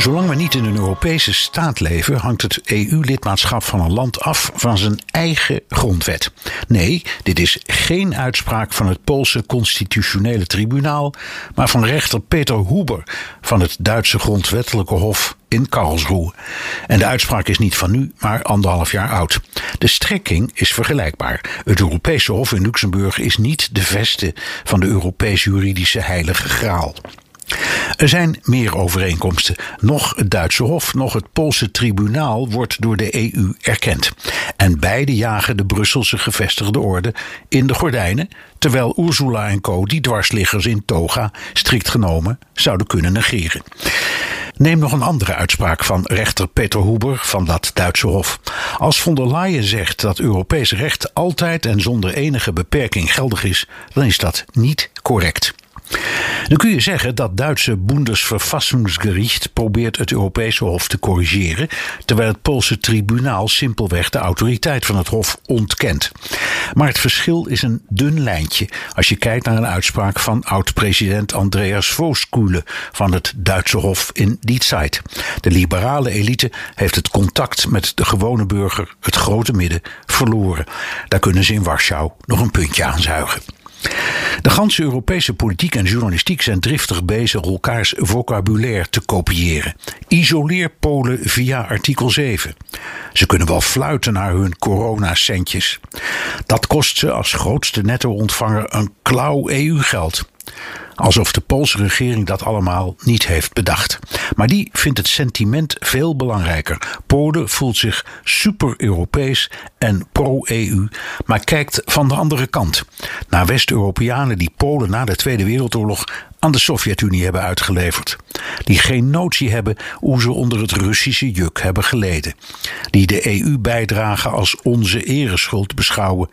Zolang we niet in een Europese staat leven, hangt het EU-lidmaatschap van een land af van zijn eigen grondwet. Nee, dit is geen uitspraak van het Poolse Constitutionele Tribunaal, maar van rechter Peter Huber van het Duitse Grondwettelijke Hof in Karlsruhe. En de uitspraak is niet van nu, maar anderhalf jaar oud. De strekking is vergelijkbaar. Het Europese Hof in Luxemburg is niet de veste van de Europese juridische heilige graal. Er zijn meer overeenkomsten. Nog het Duitse Hof, nog het Poolse tribunaal wordt door de EU erkend. En beide jagen de Brusselse gevestigde orde in de gordijnen, terwijl Ursula en co. die dwarsliggers in toga strikt genomen zouden kunnen negeren. Neem nog een andere uitspraak van rechter Peter Huber van dat Duitse Hof. Als von der Leyen zegt dat Europees recht altijd en zonder enige beperking geldig is, dan is dat niet correct. Dan kun je zeggen dat Duitse Bundesverfassungsgericht probeert het Europese Hof te corrigeren, terwijl het Poolse tribunaal simpelweg de autoriteit van het Hof ontkent. Maar het verschil is een dun lijntje als je kijkt naar een uitspraak van oud-president Andreas Vooskule van het Duitse Hof in die tijd. De liberale elite heeft het contact met de gewone burger, het grote midden, verloren. Daar kunnen ze in Warschau nog een puntje aan zuigen. De ganse Europese politiek en journalistiek zijn driftig bezig elkaars vocabulaire te kopiëren. Isoleer Polen via artikel 7. Ze kunnen wel fluiten naar hun coronacentjes. Dat kost ze als grootste netto-ontvanger een klauw EU-geld. Alsof de Poolse regering dat allemaal niet heeft bedacht. Maar die vindt het sentiment veel belangrijker. Polen voelt zich super-Europees en pro-EU, maar kijkt van de andere kant. Naar West-Europeanen die Polen na de Tweede Wereldoorlog aan de Sovjet-Unie hebben uitgeleverd. Die geen notie hebben hoe ze onder het Russische juk hebben geleden. Die de EU-bijdrage als onze ereschuld beschouwen.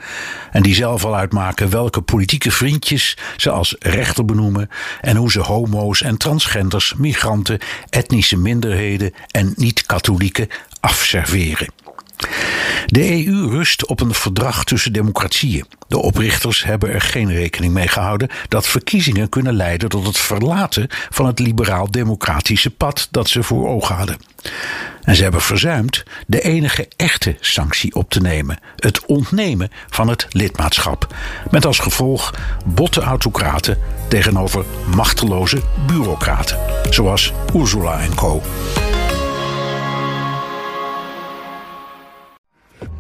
En die zelf al uitmaken welke politieke vriendjes ze als rechter benoemen. En hoe ze homo's en transgenders, migranten, etnische minderheden en niet-katholieken afserveren. De EU rust op een verdrag tussen democratieën. De oprichters hebben er geen rekening mee gehouden dat verkiezingen kunnen leiden tot het verlaten van het liberaal-democratische pad dat ze voor ogen hadden. En ze hebben verzuimd de enige echte sanctie op te nemen: het ontnemen van het lidmaatschap. Met als gevolg botte autocraten tegenover machteloze bureaucraten, zoals Ursula en co.